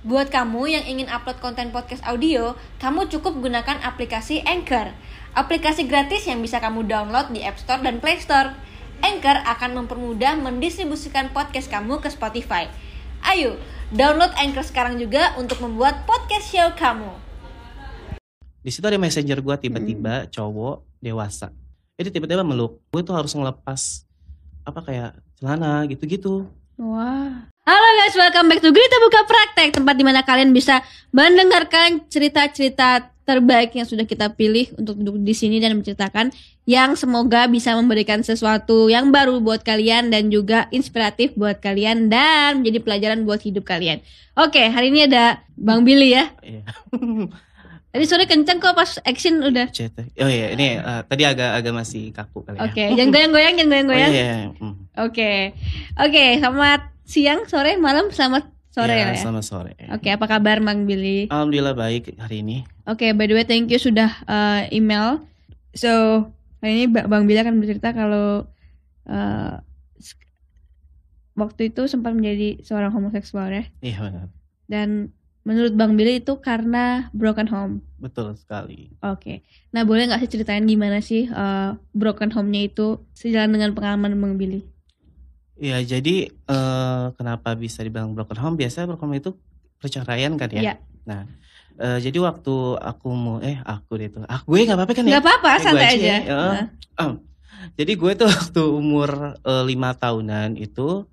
Buat kamu yang ingin upload konten podcast audio, kamu cukup gunakan aplikasi Anchor. Aplikasi gratis yang bisa kamu download di App Store dan Play Store. Anchor akan mempermudah mendistribusikan podcast kamu ke Spotify. Ayo, download Anchor sekarang juga untuk membuat podcast show kamu. Di situ ada messenger gue tiba-tiba cowok dewasa. Itu tiba-tiba meluk. Gue tuh harus ngelepas apa kayak celana gitu-gitu. Wah. Halo guys, welcome back to Gerita Buka Praktek Tempat di mana kalian bisa mendengarkan cerita-cerita terbaik yang sudah kita pilih untuk duduk di sini dan menceritakan yang semoga bisa memberikan sesuatu yang baru buat kalian dan juga inspiratif buat kalian dan menjadi pelajaran buat hidup kalian. Oke, hari ini ada Bang Billy ya. Tadi sore kenceng kok pas action udah. Oh iya, ini eh, tadi agak agak masih kaku kali ya. Oke, jangan goyang-goyang, jangan Oh, goyang-goyang. iya, iya. Hmm. Oke. Oke, selamat siang, sore, malam, selamat sore Ya, lah ya. Selamat sore. Oke, apa kabar Bang Billy? Alhamdulillah baik hari ini. Oke, by the way thank you sudah uh, email. So, hari ini Ba- Bang Billy akan bercerita kalau uh, waktu itu sempat menjadi seorang homoseksual ya. Iya benar. Dan menurut Bang Billy itu karena broken home. Betul sekali. Oke. Nah, boleh nggak sih ceritain gimana sih uh, broken home-nya itu sejalan dengan pengalaman Bang Billy? Iya, jadi eh, kenapa bisa dibilang broken home? Biasanya broken home itu perceraian kan ya. Iya. Nah, eh, jadi waktu aku mau eh aku deh tuh. Ah, gue nggak apa-apa kan ya? Nggak apa-apa, gue santai aja aja. ya. Heeh. Nah, Jadi gue tuh waktu umur eh, lima tahunan itu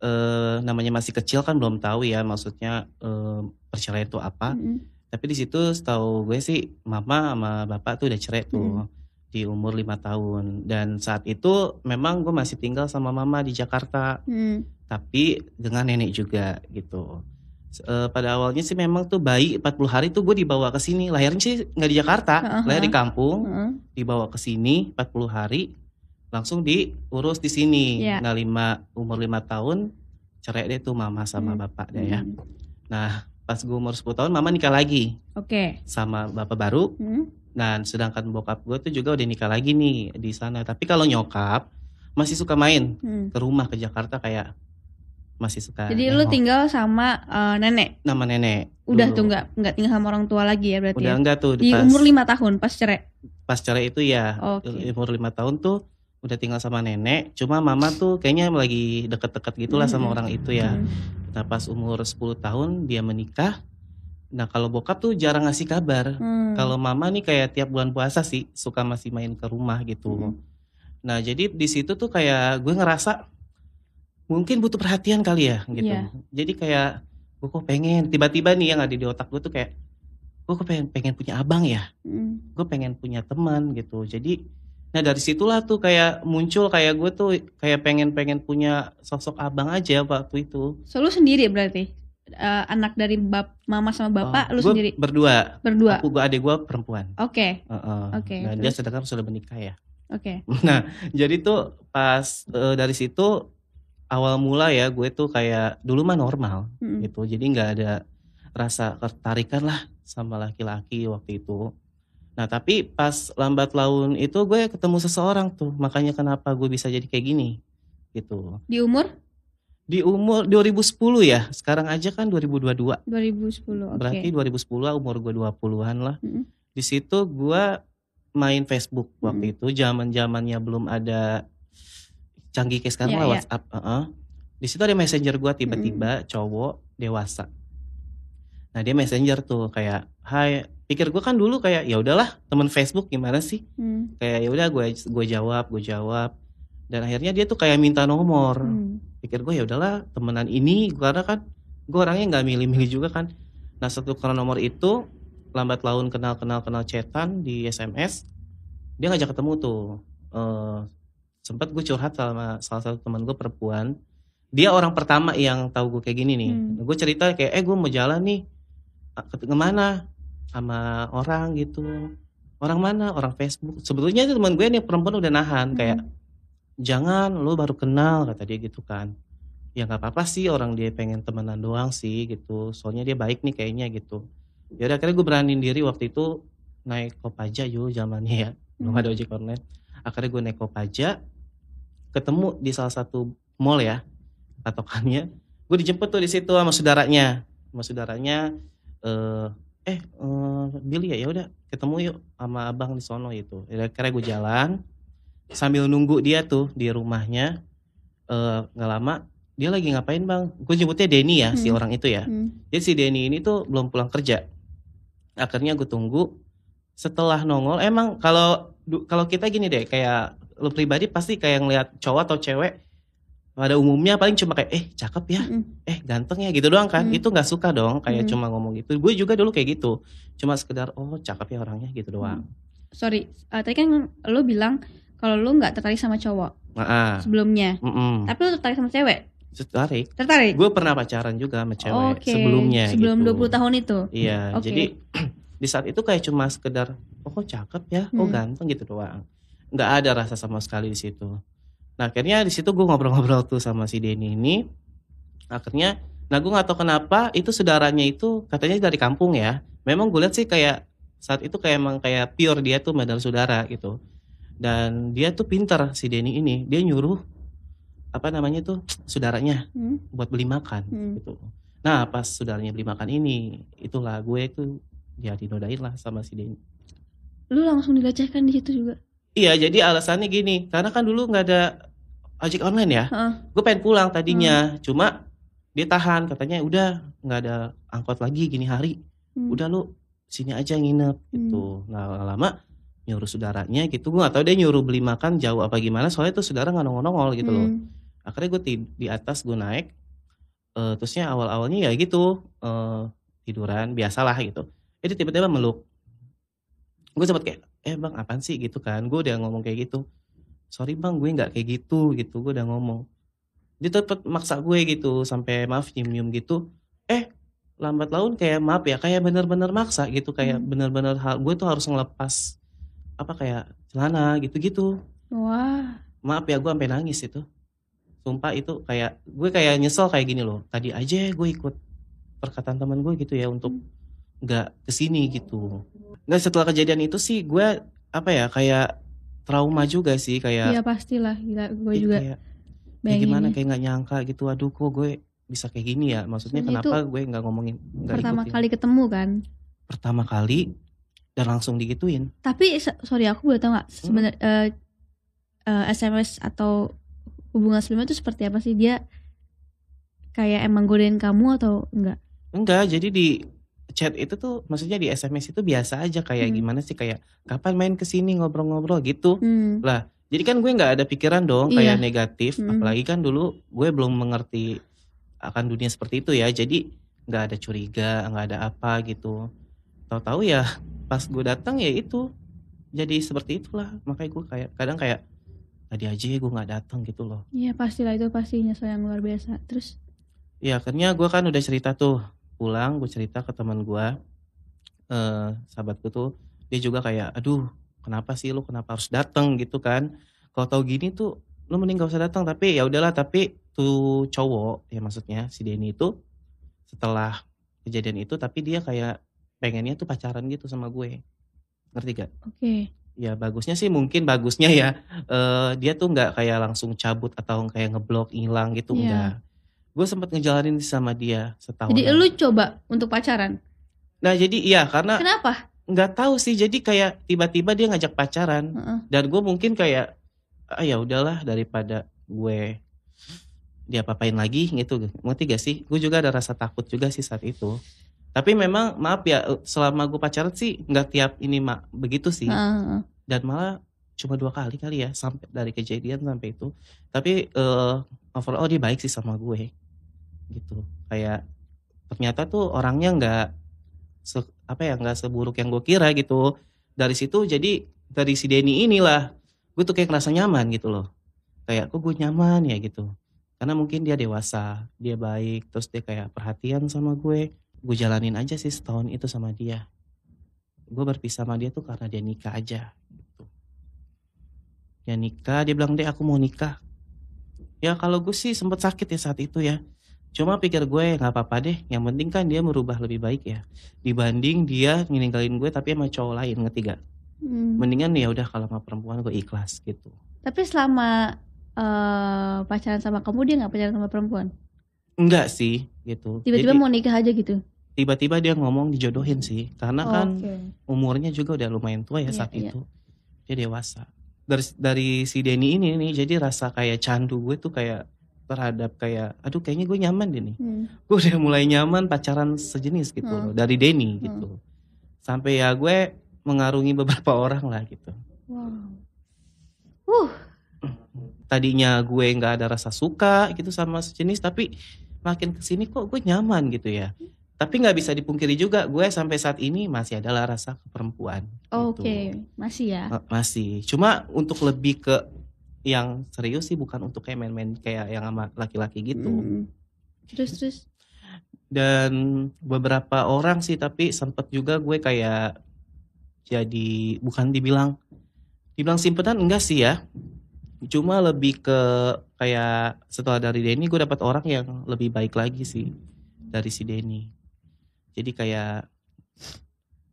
eh, namanya masih kecil kan belum tahu ya maksudnya eh, perceraian itu apa. mm-mm. Tapi di situ setahu gue sih mama sama bapak tuh udah cerai tuh di umur lima tahun. Dan saat itu memang gue masih tinggal sama mama di Jakarta, Hmm. tapi dengan nenek juga gitu. Eh, pada awalnya sih memang tuh bayi 40 hari tuh gue dibawa ke sini. Lahirnya sih nggak di Jakarta, Heeh, lahir di kampung Heeh. dibawa ke sini 40 hari langsung diurus di sini. Iya. Nah, lima umur lima tahun cerai deh tuh mama sama Hmm. bapak deh ya. Hmm. Nah, pas gue umur 10 tahun mama nikah lagi Oke. sama bapak baru. Hmm. Dan sedangkan bokap gue tuh juga udah nikah lagi nih di sana. Tapi kalau nyokap masih suka main Hmm. ke rumah ke Jakarta kayak masih suka. Jadi lu tinggal sama uh, nenek. nama nenek. Udah dulu. tuh nggak nggak tinggal sama orang tua lagi ya berarti Udah ya. enggak tuh Di pas, umur lima tahun pas cerai. pas cerai itu ya Oke. umur lima tahun tuh udah tinggal sama nenek. Cuma mama tuh kayaknya lagi deket-deket gitulah sama Mhm. orang itu ya. Hmm. Nah pas umur 10 tahun dia menikah. Nah kalau bokap tuh jarang ngasih kabar. Hmm. Kalau mama nih kayak tiap bulan puasa sih suka masih main ke rumah gitu. Mhm. Nah jadi di situ tuh kayak gue ngerasa mungkin butuh perhatian kali ya gitu. Iya. Jadi kayak gue kok pengen tiba-tiba nih yang ada di otak gue tuh kayak gue kok pengen pengen punya abang ya. Hmm. Gue pengen punya teman gitu. Jadi nah dari situlah tuh kayak muncul kayak gue tuh kayak pengen pengen punya sosok abang aja waktu itu. So lu sendiri berarti Uh, anak dari bap mama sama bapak lu Oh, Gua sendiri berdua. berdua. Aku gue adik gue perempuan. Oke. Oke, Dan dia terus? sedangkan sudah menikah ya. Oke. Nah, jadi tuh pas eh, dari situ awal mula ya gue tuh kayak dulu mah normal Hmm. gitu. Jadi nggak ada rasa ketertarikan lah sama laki-laki waktu itu. Nah, tapi pas lambat laun itu gue ketemu seseorang tuh. Makanya kenapa gue bisa jadi kayak gini gitu. Di umur Di umur 2010 ya. Sekarang aja kan 2022. 2010. Oke. Berarti 2010 umur gue 20-an lah. Mm-mm. Di situ gue main Facebook waktu Mm-mm. itu zaman-zamannya belum ada canggih kayak sekarang Iya, lah iya. WhatsApp. Heeh. Di situ ada messenger gue tiba-tiba cowok dewasa. Nah dia messenger tuh kayak, hai, pikir gue kan dulu kayak ya udahlah temen Facebook gimana sih? Hmm. Kayak ya udah gue gue jawab, gue jawab. Dan akhirnya dia tuh kayak minta nomor. Hmm. Pikir gue ya udahlah temenan ini karena kan gue orangnya nggak milih-milih juga kan. Nah satu karena nomor itu lambat laun kenal kenal kenal chatan di SMS dia ngajak ketemu tuh. Eh sempat gue curhat sama salah satu teman gue perempuan. Dia orang pertama yang tahu gue kayak gini nih. Hmm. Gue cerita kayak eh gue mau jalan nih ke ke mana sama orang gitu. Orang mana? Orang Facebook. Sebetulnya itu teman gue nih perempuan udah nahan Hmm. kayak jangan lu baru kenal kata dia gitu kan ya nggak apa-apa sih orang dia pengen temenan doang sih gitu soalnya dia baik nih kayaknya gitu ya udah akhirnya gue beraniin diri waktu itu naik kopaja yuk zamannya ya belum Hmm. ada ojek online akhirnya gue naik kopaja ketemu di salah satu mall ya patokannya gue dijemput tuh di situ sama saudaranya sama saudaranya eh eh eh, Billy ya ya udah ketemu yuk sama abang di sono itu akhirnya gue jalan sambil nunggu dia tuh di rumahnya eh nggak lama dia lagi ngapain bang gue nyebutnya Denny ya si Hmm. orang itu ya Hmm. jadi si Denny ini tuh belum pulang kerja akhirnya gue tunggu setelah nongol emang kalau kalau kita gini deh kayak lu pribadi pasti kayak ngeliat cowok atau cewek pada umumnya paling cuma kayak eh cakep ya Mm. eh ganteng ya gitu doang kan Hmm. itu nggak suka dong kayak Hmm. cuma ngomong gitu gue juga dulu kayak gitu cuma sekedar oh cakep ya orangnya gitu doang Sorry, eh, tadi kan lo bilang kalau lo nggak tertarik sama cowok nah sebelumnya, mm tapi lo tertarik sama cewek. tertarik Tertarik? gue pernah pacaran juga sama cewek Oke, sebelumnya Sebelum gitu. 20 tahun itu. Iya, Oke. jadi di saat itu kayak cuma sekedar oh kok cakep ya, oh Hmm. ganteng gitu doang. Nggak ada rasa sama sekali di situ. Nah akhirnya di situ gue ngobrol-ngobrol tuh sama si Denny ini. Akhirnya, nah gue nggak tahu kenapa itu saudaranya itu katanya dari kampung ya. Memang gue lihat sih kayak saat itu kayak emang kayak pure dia tuh modal saudara gitu. Dan dia tuh pinter si Denny ini, dia nyuruh apa namanya tuh saudaranya Hmm. buat beli makan Hmm. gitu. Nah pas saudaranya beli makan ini, itulah gue itu ya dinodain lah sama si Denny. Lu langsung dilecehkan di situ juga. Iya jadi alasannya gini, karena kan dulu nggak ada ojek online ya. Heeh. Gue pengen pulang tadinya, cuma dia tahan katanya udah nggak ada angkot lagi gini hari, Hmm. udah lu sini aja nginep gitu. Nah lama nyuruh saudaranya gitu, gue gak tahu dia nyuruh beli makan jauh apa gimana, soalnya tuh saudara nggak nongol-nongol gitu loh. Hmm. akhirnya gue di atas gue naik eh terusnya awal awalnya ya gitu eh tiduran biasalah gitu jadi tiba-tiba meluk gue sempet kayak eh bang apaan sih gitu kan gue udah ngomong kayak gitu sorry bang gue nggak kayak gitu gitu gue udah ngomong. Dia tetep maksa gue gitu sampai maaf nyium nyium gitu. Eh lambat laun kayak maaf ya kayak bener-bener maksa gitu kayak Hmm. bener-bener hal gue tuh harus ngelepas apa kayak celana gitu-gitu. Wah. maaf ya gue sampai nangis itu. Sumpah itu kayak gue kayak nyesel kayak gini loh. Tadi aja gue ikut perkataan teman gue gitu ya untuk nggak ke sini gitu. Nggak setelah kejadian itu sih gue apa ya kayak trauma juga sih kayak Iya pastilah. Gila, gue juga kayak, kayak gimana kayak nggak nyangka gitu aduh kok gue bisa kayak gini ya maksudnya Soalnya kenapa gue nggak ngomongin nggak Pertama ikutin. kali ketemu kan. pertama kali dan langsung digituin Tapi sorry aku boleh tahu nggak sebenarnya eh, eh, SMS atau hubungan sebelumnya itu seperti apa sih dia kayak emang godain kamu atau enggak? Enggak, jadi di chat itu tuh maksudnya di SMS itu biasa aja kayak Hmm. gimana sih kayak kapan main ke sini ngobrol-ngobrol gitu. Hmm. Jadi kan gue nggak ada pikiran dong Iya. kayak negatif, Hmm. apalagi kan dulu gue belum mengerti akan dunia seperti itu ya. Jadi nggak ada curiga, nggak ada apa gitu. Tahu-tahu ya pas gue datang ya itu jadi seperti itulah. Makanya gue kayak kadang kayak tadi aja gue nggak datang gitu loh. Iya pastilah itu pasti nyesel yang luar biasa. Terus Ya akhirnya gue kan udah cerita tuh pulang gue cerita ke teman gue eh sahabatku tuh dia juga kayak aduh kenapa sih lu kenapa harus datang gitu kan kalau tahu gini tuh lu mending gak usah datang tapi ya udahlah tapi tuh cowok ya maksudnya si Denny itu setelah kejadian itu tapi dia kayak pengennya tuh pacaran gitu sama gue ngerti gak? oke. Ya bagusnya sih mungkin bagusnya ya eh dia tuh nggak kayak langsung cabut atau kayak ngeblok hilang gitu Iya. enggak. Gue sempet ngejalanin sama dia setahun. Jadi lu coba untuk pacaran. Nah jadi iya karena Kenapa? nggak tahu sih jadi kayak tiba-tiba dia ngajak pacaran Heeh. dan gue mungkin kayak ah ya udahlah daripada gue dia papain lagi gitu ngerti gak sih gue juga ada rasa takut juga sih saat itu tapi memang maaf ya selama gue pacaran sih nggak tiap ini mak begitu sih heeh. dan malah cuma dua kali kali ya sampai dari kejadian sampai itu tapi eh overall dia baik sih sama gue gitu. Kayak ternyata tuh orangnya nggak apa ya nggak seburuk yang gue kira gitu. Dari situ jadi dari si Denny inilah gue tuh kayak ngerasa nyaman gitu loh. Kayak kok gue nyaman ya gitu. Karena mungkin dia dewasa dia baik terus dia kayak perhatian sama gue gue jalanin aja sih setahun itu sama dia. Gue berpisah sama dia tuh karena dia nikah aja gitu. dia nikah dia bilang deh aku mau nikah. Ya kalau gue sih sempet sakit ya saat itu ya cuma pikir gue nggak apa-apa deh yang penting kan dia merubah lebih baik ya dibanding dia ninggalin gue tapi sama cowok lain ketiga Hmm. mendingan ya udah kalau sama perempuan gue ikhlas gitu Tapi selama eh, pacaran sama kamu dia nggak pacaran sama perempuan. enggak sih gitu Tiba-tiba Jadi- mau nikah aja gitu. tiba-tiba dia ngomong dijodohin sih karena kan Oke. umurnya juga udah lumayan tua ya Iya, saat iya. itu dia dewasa dari dari si Denny ini nih jadi rasa kayak candu gue tuh kayak terhadap kayak aduh kayaknya gue nyaman deh nih Hmm. gue udah mulai nyaman pacaran sejenis gitu Hmm. loh dari Denny Hmm. gitu sampai ya gue mengarungi beberapa orang lah gitu Wow. Uh, tadinya gue nggak ada rasa suka gitu sama sejenis tapi makin ke sini kok gue nyaman gitu ya tapi nggak bisa dipungkiri juga gue sampai saat ini masih adalah rasa ke perempuan oke, gitu. masih ya. Ma- masih cuma untuk lebih ke yang serius sih bukan untuk kayak main-main kayak yang sama laki-laki gitu Hmm. Terus terus. dan beberapa orang sih tapi sempet juga gue kayak jadi bukan dibilang dibilang simpenan enggak sih ya cuma lebih ke kayak setelah dari Denny gue dapat orang yang lebih baik lagi sih dari si Denny jadi kayak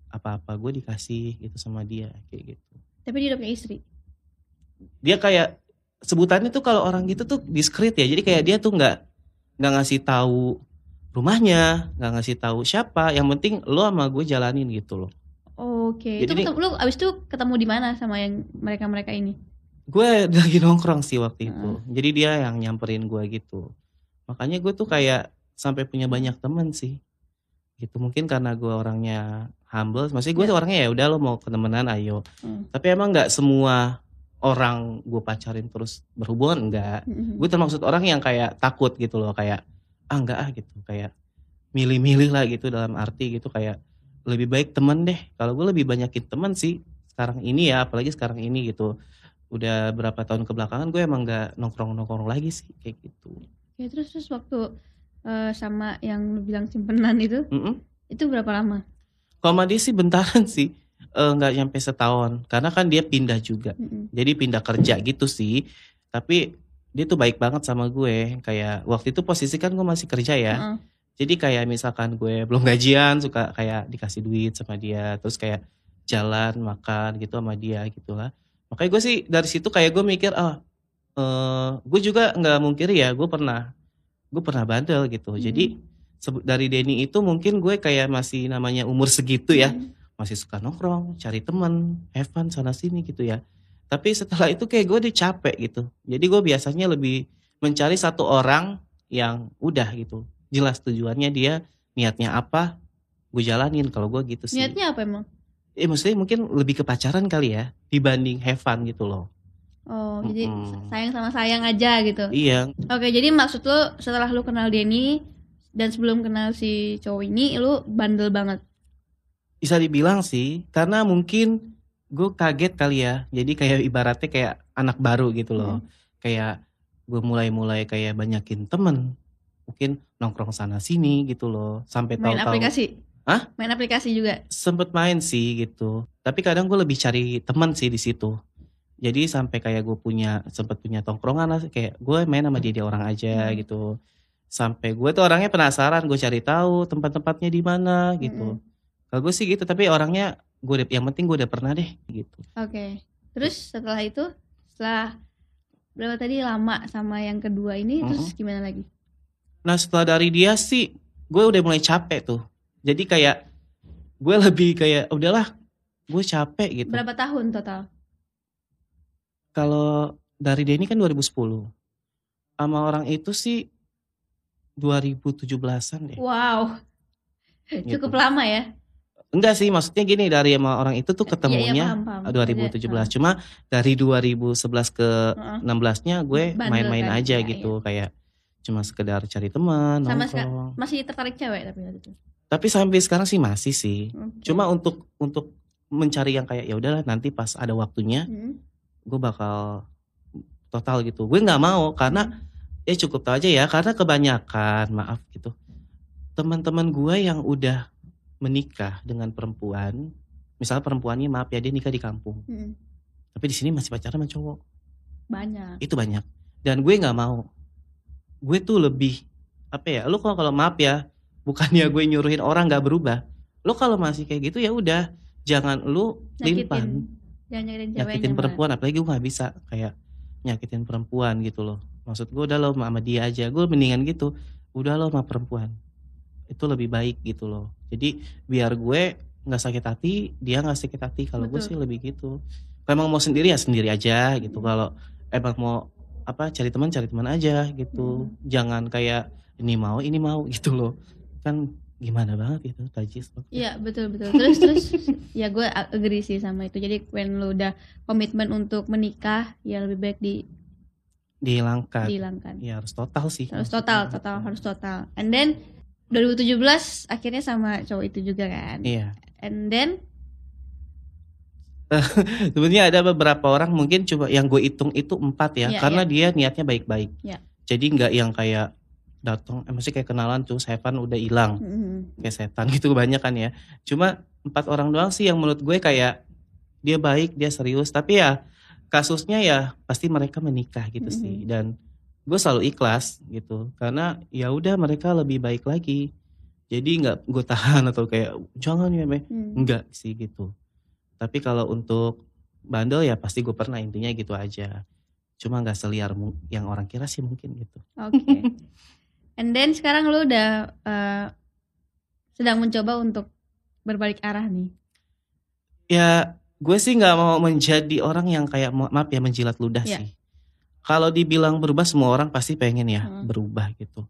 apa-apa gue dikasih gitu sama dia kayak gitu Tapi dia udah punya istri. dia kayak sebutannya tuh kalau orang gitu tuh diskret ya. Jadi kayak dia tuh nggak nggak ngasih tahu rumahnya nggak ngasih tahu siapa. Yang penting lo sama gue jalanin gitu loh. Oke. Jadi Itu ketemu, lu abis itu ketemu di mana sama yang mereka-mereka ini? gue lagi nongkrong sih waktu itu. Jadi dia yang nyamperin gue gitu. Makanya gue tuh kayak sampai punya banyak temen sih. Gitu mungkin karena gue orangnya humble. Maksudnya gue tuh orangnya ya udah lo mau ketemenan ayo. Hmm. tapi emang nggak semua orang gue pacarin terus berhubungan enggak Hmm. gue termaksud orang yang kayak takut gitu loh kayak ah enggak ah gitu kayak milih-milih lah gitu dalam arti gitu kayak lebih baik temen deh kalau gue lebih banyakin temen sih sekarang ini ya apalagi sekarang ini gitu udah berapa tahun kebelakangan gue emang nggak nongkrong nongkrong lagi sih kayak gitu Oke, terus terus waktu eh, sama yang lu bilang simpenan itu, Mm-mm. itu berapa lama? kalau dia sih bentaran sih Eh, nggak nyampe setahun karena kan dia pindah juga Mm-mm. jadi pindah kerja gitu sih tapi dia tuh baik banget sama gue kayak waktu itu posisi kan gue masih kerja ya Heeh. Jadi kayak misalkan gue belum gajian suka kayak dikasih duit sama dia, terus kayak jalan makan gitu sama dia gitu lah. Makanya gue sih dari situ kayak gue mikir ah eh gue juga nggak mungkiri ya, gue pernah gue pernah bandel gitu. Hmm. Jadi dari Denny itu mungkin gue kayak masih namanya umur segitu ya, Hmm. Masih suka nongkrong, cari teman, have fun sana sini gitu ya. Tapi setelah itu kayak gue udah capek gitu. Jadi gue biasanya lebih mencari satu orang yang udah gitu. Jelas tujuannya dia niatnya apa, gue jalanin kalau gue gitu sih. Niatnya apa emang? Eh maksudnya mungkin lebih ke pacaran kali ya dibanding have fun gitu loh. Oh, jadi Mm-mm. sayang sama sayang aja gitu. Iya, Oke, jadi maksud lu setelah lu kenal Denny dan sebelum kenal si cowok ini lu bandel banget. Bisa dibilang sih karena mungkin gue kaget kali ya. Jadi kayak ibaratnya kayak anak baru gitu loh. Kayak gue mulai-mulai kayak banyakin temen. Mungkin nongkrong sana sini gitu loh. Sampai Main tahu-tahu aplikasi. Hah? Main aplikasi juga. sempet main sih gitu. Tapi kadang gue lebih cari teman sih di situ. Jadi sampai kayak gue punya sempet punya tongkrongan lah kayak gue main sama dia dia orang aja Hmm. gitu. Sampai gue tuh orangnya penasaran, gue cari tahu tempat-tempatnya di mana gitu. Kalau gue sih gitu, tapi orangnya gue udah yang penting gue udah pernah deh gitu. Oke. Terus setelah itu setelah berapa tadi lama sama yang kedua ini terus gimana lagi? Nah setelah dari dia sih gue udah mulai capek tuh. Jadi kayak gue lebih kayak udahlah gue capek gitu. Berapa tahun total? Kalau dari Denny kan 2010. Sama orang itu sih 2017-an deh. Wow. Gitu. Cukup lama ya? Enggak sih, maksudnya gini dari sama orang itu tuh Iya, iya, ketemunya paham, paham. 2017. Cuma dari 2011 ke Heeh. 16-nya gue Bandel main-main kan? aja Iya, gitu kayak cuma sekedar cari teman, Sama nongkrong. Masih tertarik cewek tapi waktu itu. Tapi sampai sekarang sih masih sih. Oke. Cuma untuk untuk mencari yang kayak ya udahlah nanti pas ada waktunya Hmm. gue bakal total gitu. Gue nggak mau karena ya cukup tahu aja ya karena kebanyakan maaf gitu teman-teman gue yang udah menikah dengan perempuan misalnya perempuannya maaf ya dia nikah di kampung Hmm. tapi di sini masih pacaran sama cowok Banyak. itu banyak dan gue nggak mau gue tuh lebih apa ya lu kalau kalau maaf ya bukannya gue nyuruhin orang nggak berubah lu kalau masih kayak gitu ya udah jangan lu limpan Nyakitin. Jangan nyakitin ceweknya. nyakitin malah. perempuan apalagi gue nggak bisa kayak nyakitin perempuan gitu loh maksud gue udah lo sama dia aja gue mendingan gitu udah lo sama perempuan itu lebih baik gitu loh. Jadi biar gue nggak sakit hati dia nggak sakit hati. Kalau gue sih lebih gitu. Kalau emang mau sendiri ya sendiri aja gitu. Kalau emang mau apa cari teman cari teman aja gitu. Jangan kayak ini mau ini mau gitu loh. Kan gimana banget gitu tajis Iya betul betul. Terus terus ya gue agree sih sama itu. Jadi when lu udah komitmen untuk menikah ya lebih baik di, dihilangkan. Dihilangkan. ya harus total sih Harus total total harus total. And then 2017 akhirnya sama cowok itu juga kan. iya. And then? Sebenarnya ada beberapa orang mungkin coba yang gue hitung itu empat ya Iya, karena dia niatnya baik-baik. Iya. jadi nggak yang kayak datang eh, masih kayak kenalan tuh Sevan udah hilang. Mm, kayak setan gitu kebanyakan ya. Cuma empat orang doang sih yang menurut gue kayak dia baik dia serius. Tapi ya kasusnya ya pasti mereka menikah gitu Mhm. sih dan gue selalu ikhlas gitu karena ya udah mereka lebih baik lagi jadi nggak gue tahan atau kayak jangan ya Meh." mm. enggak sih gitu tapi kalau untuk bandel ya pasti gue pernah intinya gitu aja cuma nggak seliar yang orang kira sih mungkin gitu Oke. And then sekarang lu udah eh, sedang mencoba untuk berbalik arah nih. ya gue sih nggak mau menjadi orang yang kayak ma- maaf ya menjilat ludah Iya. sih kalau dibilang berubah semua orang pasti pengen ya Hmm. berubah gitu.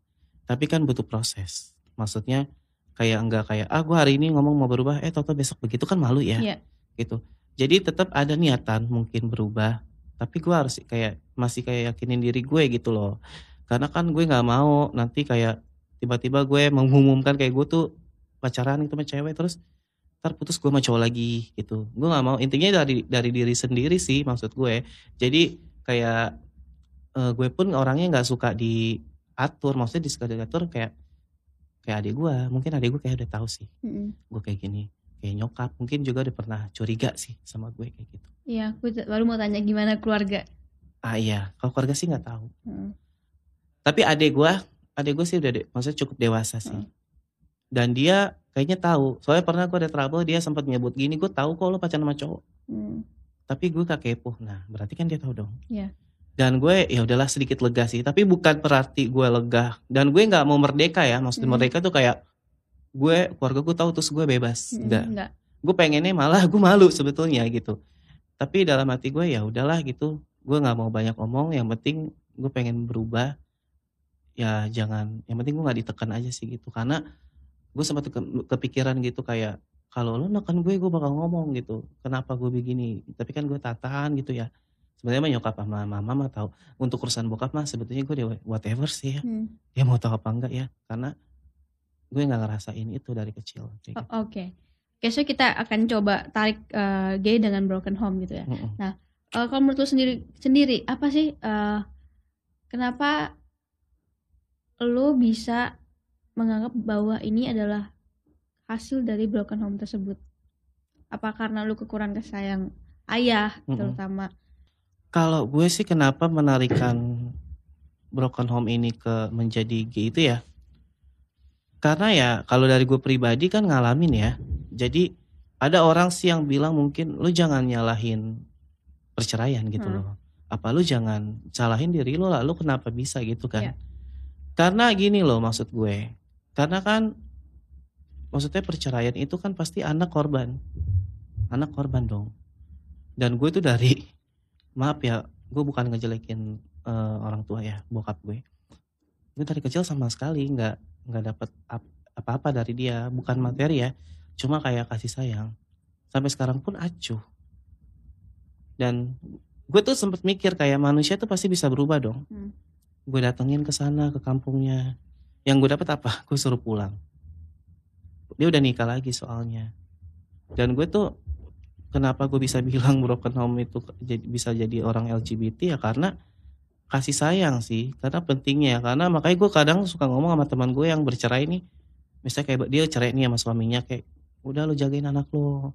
Tapi kan butuh proses. Maksudnya kayak enggak kayak ah gue hari ini ngomong mau berubah eh toto besok. Begitu kan malu ya. Iya. gitu. Jadi tetap ada niatan mungkin berubah tapi gue harus kayak masih kayak yakinin diri gue gitu loh. Karena kan gue nggak mau nanti kayak tiba-tiba gue mengumumkan kayak gue tuh pacaran itu sama cewek terus ntar putus gue sama cowok lagi gitu. Gue nggak mau. Intinya dari dari diri sendiri sih maksud gue. Jadi kayak eh, gue pun orangnya nggak suka diatur maksudnya disuka diatur kayak kayak adik gue mungkin adik gue kayak udah tahu sih Mm-mm. gue kayak gini kayak nyokap mungkin juga udah pernah curiga sih sama gue kayak gitu Iya, aku baru mau tanya gimana keluarga. ah iya kalau keluarga sih nggak tahu Mm. tapi adik gue adik gue sih udah de- maksudnya cukup dewasa sih Hmm. dan dia kayaknya tahu soalnya pernah gue ada trouble dia sempat nyebut gini gue tahu kok lo pacaran sama cowok Mm. tapi gue gak kepo nah berarti kan dia tahu dong Iya. Dan gue ya udahlah sedikit lega sih. Tapi bukan berarti gue lega. Dan gue nggak mau merdeka ya. Maksudnya Hmm. merdeka tuh kayak gue keluarga gue tahu terus gue bebas. Mm-mm, enggak Enggak. gue pengennya malah gue malu sebetulnya gitu. Tapi dalam hati gue ya udahlah gitu. Gue nggak mau banyak omong. Yang penting gue pengen berubah. Ya jangan yang penting gue nggak ditekan aja sih gitu. Karena gue sempat ke- kepikiran gitu kayak kalau lo neken gue gue bakal ngomong gitu. Kenapa gue begini? Tapi kan gue tahan gitu ya sebenarnya mah nyokap sama mama mah tahu untuk urusan bokap mah sebetulnya gue whatever sih ya Mm. dia mau tahu apa enggak ya karena gue nggak ngerasain itu dari kecil kayak gitu. Oke. Oke, so kita akan coba tarik eh, gay dengan broken home gitu ya. Mm-mm. Eh, kalau menurut lu sendiri sendiri apa sih eh, kenapa lu bisa menganggap bahwa ini adalah hasil dari broken home tersebut? Apa karena lu kekurangan kasih sayang ayah Mm-mm. terutama? Kalau gue sih kenapa menarikan broken home ini ke menjadi gay itu ya? Karena ya kalau dari gue pribadi kan ngalamin ya. Jadi ada orang sih yang bilang mungkin lu jangan nyalahin perceraian gitu Hmm. loh. Apa lu jangan salahin diri lu lah, lu kenapa bisa gitu kan? Iya. Karena gini loh maksud gue. Karena kan maksudnya perceraian itu kan pasti anak korban. Anak korban dong. Dan gue tuh dari maaf ya, gue bukan ngejelekin eh, orang tua ya, bokap gue. Gue dari kecil sama sekali nggak nggak dapet ap- apa-apa dari dia, bukan materi ya, cuma kayak kasih sayang. Sampai sekarang pun acuh. Dan gue tuh sempet mikir kayak manusia tuh pasti bisa berubah dong. Hmm. Gue datengin ke sana ke kampungnya. Yang gue dapet apa? Gue suruh pulang. Dia udah nikah lagi soalnya. Dan gue tuh kenapa gue bisa bilang broken home itu jadi- bisa jadi orang LGBT ya karena kasih sayang sih karena pentingnya karena makanya gue kadang suka ngomong sama teman gue yang bercerai nih misalnya kayak dia cerai nih sama suaminya kayak udah lo jagain anak lo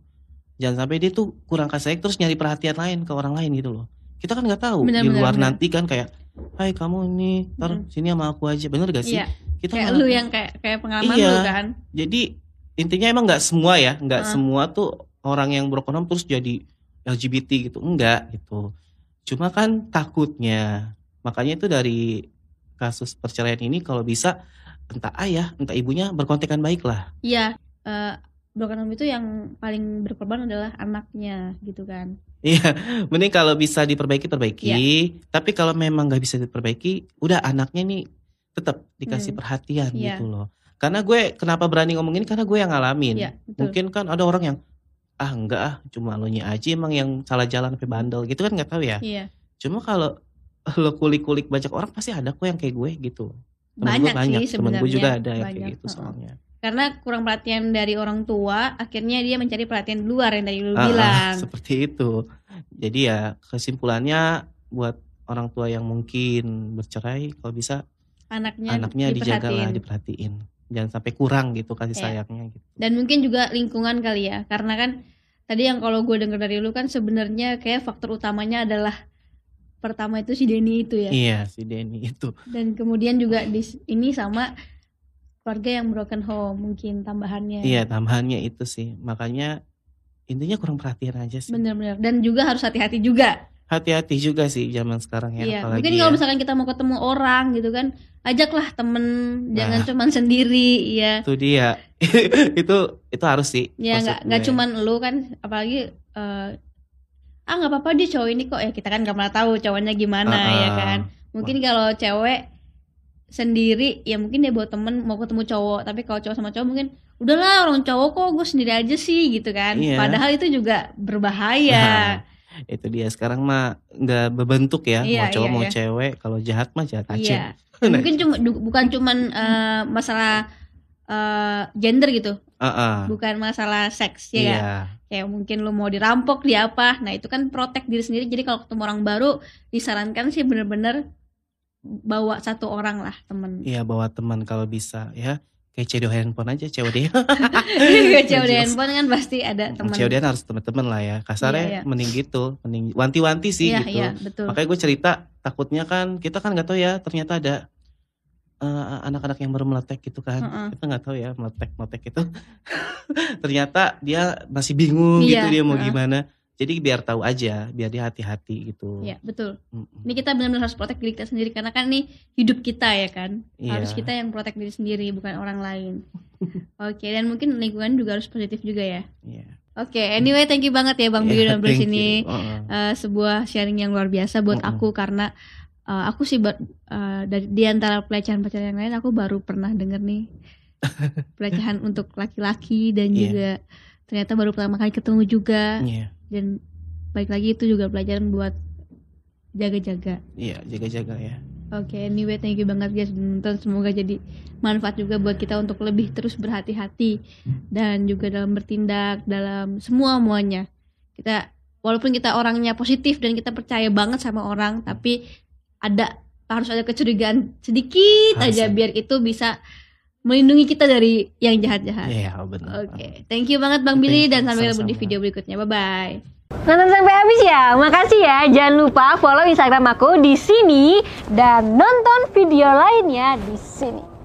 jangan sampai dia tuh kurang kasih sayang terus nyari perhatian lain ke orang lain gitu loh kita kan nggak tahu Benar, di luar benar. nanti kan kayak hai kamu ini ntar Hmm. sini sama aku aja bener gak sih Iya, kita kayak malah- lu yang kayak kayak pengalaman Iya. lu kan. jadi intinya emang nggak semua ya nggak Ah. semua tuh orang yang broken home terus jadi LGBT gitu enggak gitu cuma kan takutnya makanya itu dari kasus perceraian ini kalau bisa entah ayah entah ibunya berkontekan baik lah Iya, eh broken home itu yang paling berkorban adalah anaknya gitu kan. Iya, mending kalau bisa diperbaiki perbaiki. Iya. Tapi kalau memang nggak bisa diperbaiki, udah anaknya nih tetap dikasih Hmm. perhatian Iya. gitu loh. Karena gue kenapa berani ngomong ini karena gue yang ngalamin. Betul. Mungkin kan ada orang yang ah enggak ah cuma lo nya aja emang yang salah jalan sampai bandel gitu kan nggak tahu ya. Iya. Cuma kalau lo kulik-kulik banyak orang pasti ada kok yang kayak gue gitu. Temen Banyak, gue banyak, sih temen gue juga ada yang kayak gitu soalnya. Karena kurang perhatian dari orang tua, akhirnya dia mencari perhatian di luar yang tadi lu Ah, ah, bilang. seperti itu. Jadi ya kesimpulannya buat orang tua yang mungkin bercerai kalau bisa Anaknya, anaknya dijaga lah diperhatiin. Jangan sampai kurang gitu kasih Iya. sayangnya gitu Dan mungkin juga lingkungan kali ya, karena kan tadi yang kalau gue denger dari lu kan sebenarnya kayak faktor utamanya adalah pertama itu si Denny itu ya. iya si Denny itu Dan kemudian juga di ini sama keluarga yang broken home mungkin tambahannya. iya tambahannya itu sih makanya intinya kurang perhatian aja sih Bener-bener. Dan juga harus hati-hati juga. Hati-hati juga sih zaman sekarang ya Iya, apalagi mungkin ya. kalau misalkan kita mau ketemu orang gitu kan, ajaklah temen, jangan Nah. cuman sendiri, ya. itu dia itu itu harus sih Ya nggak nggak cuman lu kan, apalagi eh, ah nggak apa-apa dia cowok ini kok ya kita kan nggak pernah tahu cowoknya gimana Ah, ya ah. kan. Mungkin kalau cewek sendiri ya mungkin dia bawa temen mau ketemu cowok, tapi kalau cowok sama cowok mungkin udahlah orang cowok kok gue sendiri aja sih gitu kan. Iya. Padahal itu juga berbahaya. Itu dia. Sekarang mah nggak berbentuk ya. Iya, mau cowok iya, mau iya. cewek. Kalau jahat mah jahat aja. Iya. mungkin cuma du- bukan cuman eh, masalah eh, gender gitu. Ah. bukan masalah seks ya iya. kan? kayak mungkin lu mau dirampok di apa. Nah itu kan protek diri sendiri. Jadi kalau ketemu orang baru disarankan sih bener-bener bawa satu orang lah temen. Iya bawa teman kalau bisa ya kayak cedo handphone aja COD di handphone. Kan pasti ada temen. COD harus teman-teman lah ya. Kasarnya Iya, iya. mending gitu mending wanti-wanti sih iya gitu. iya betul. Makanya gue cerita takutnya kan kita kan nggak tahu ya ternyata ada eh, anak-anak yang baru meletek gitu kan. Heeh. kita nggak tahu ya meletek meletek itu. Ternyata dia masih bingung Iya, gitu dia mau heeh. gimana jadi biar tahu aja biar dia hati-hati gitu Iya betul Mm-mm. ini kita benar-benar harus protek diri kita sendiri karena kan ini hidup kita ya kan Iya. harus kita yang protek diri sendiri bukan orang lain oke dan mungkin lingkungan juga harus positif juga ya Iya. Oke, anyway, thank you banget ya Bang Iya, udah thank sini. you. Heeh. Eh, sebuah sharing yang luar biasa buat Mm-mm. aku karena eh, aku sih ber- eh, dari di antara pelecehan-pelecehan yang lain aku baru pernah denger nih pelecehan untuk laki-laki dan Iya. juga ternyata baru pertama kali ketemu juga Iya. dan baik lagi itu juga pelajaran buat jaga-jaga. Iya, jaga-jaga ya. Oke, anyway, thank you banget guys nonton. Semoga jadi manfaat juga buat kita untuk lebih terus berhati-hati dan juga dalam bertindak dalam semua muanya. Kita walaupun kita orangnya positif dan kita percaya banget sama orang, tapi ada harus ada kecurigaan sedikit Harus aja biar itu bisa melindungi kita dari yang jahat-jahat. Iya, benar. Oke, thank you banget Bang Billy dan sampai ketemu di video berikutnya. Bye bye. Nonton sampai habis ya. Makasih ya. Jangan lupa follow Instagram aku di sini dan nonton video lainnya di sini.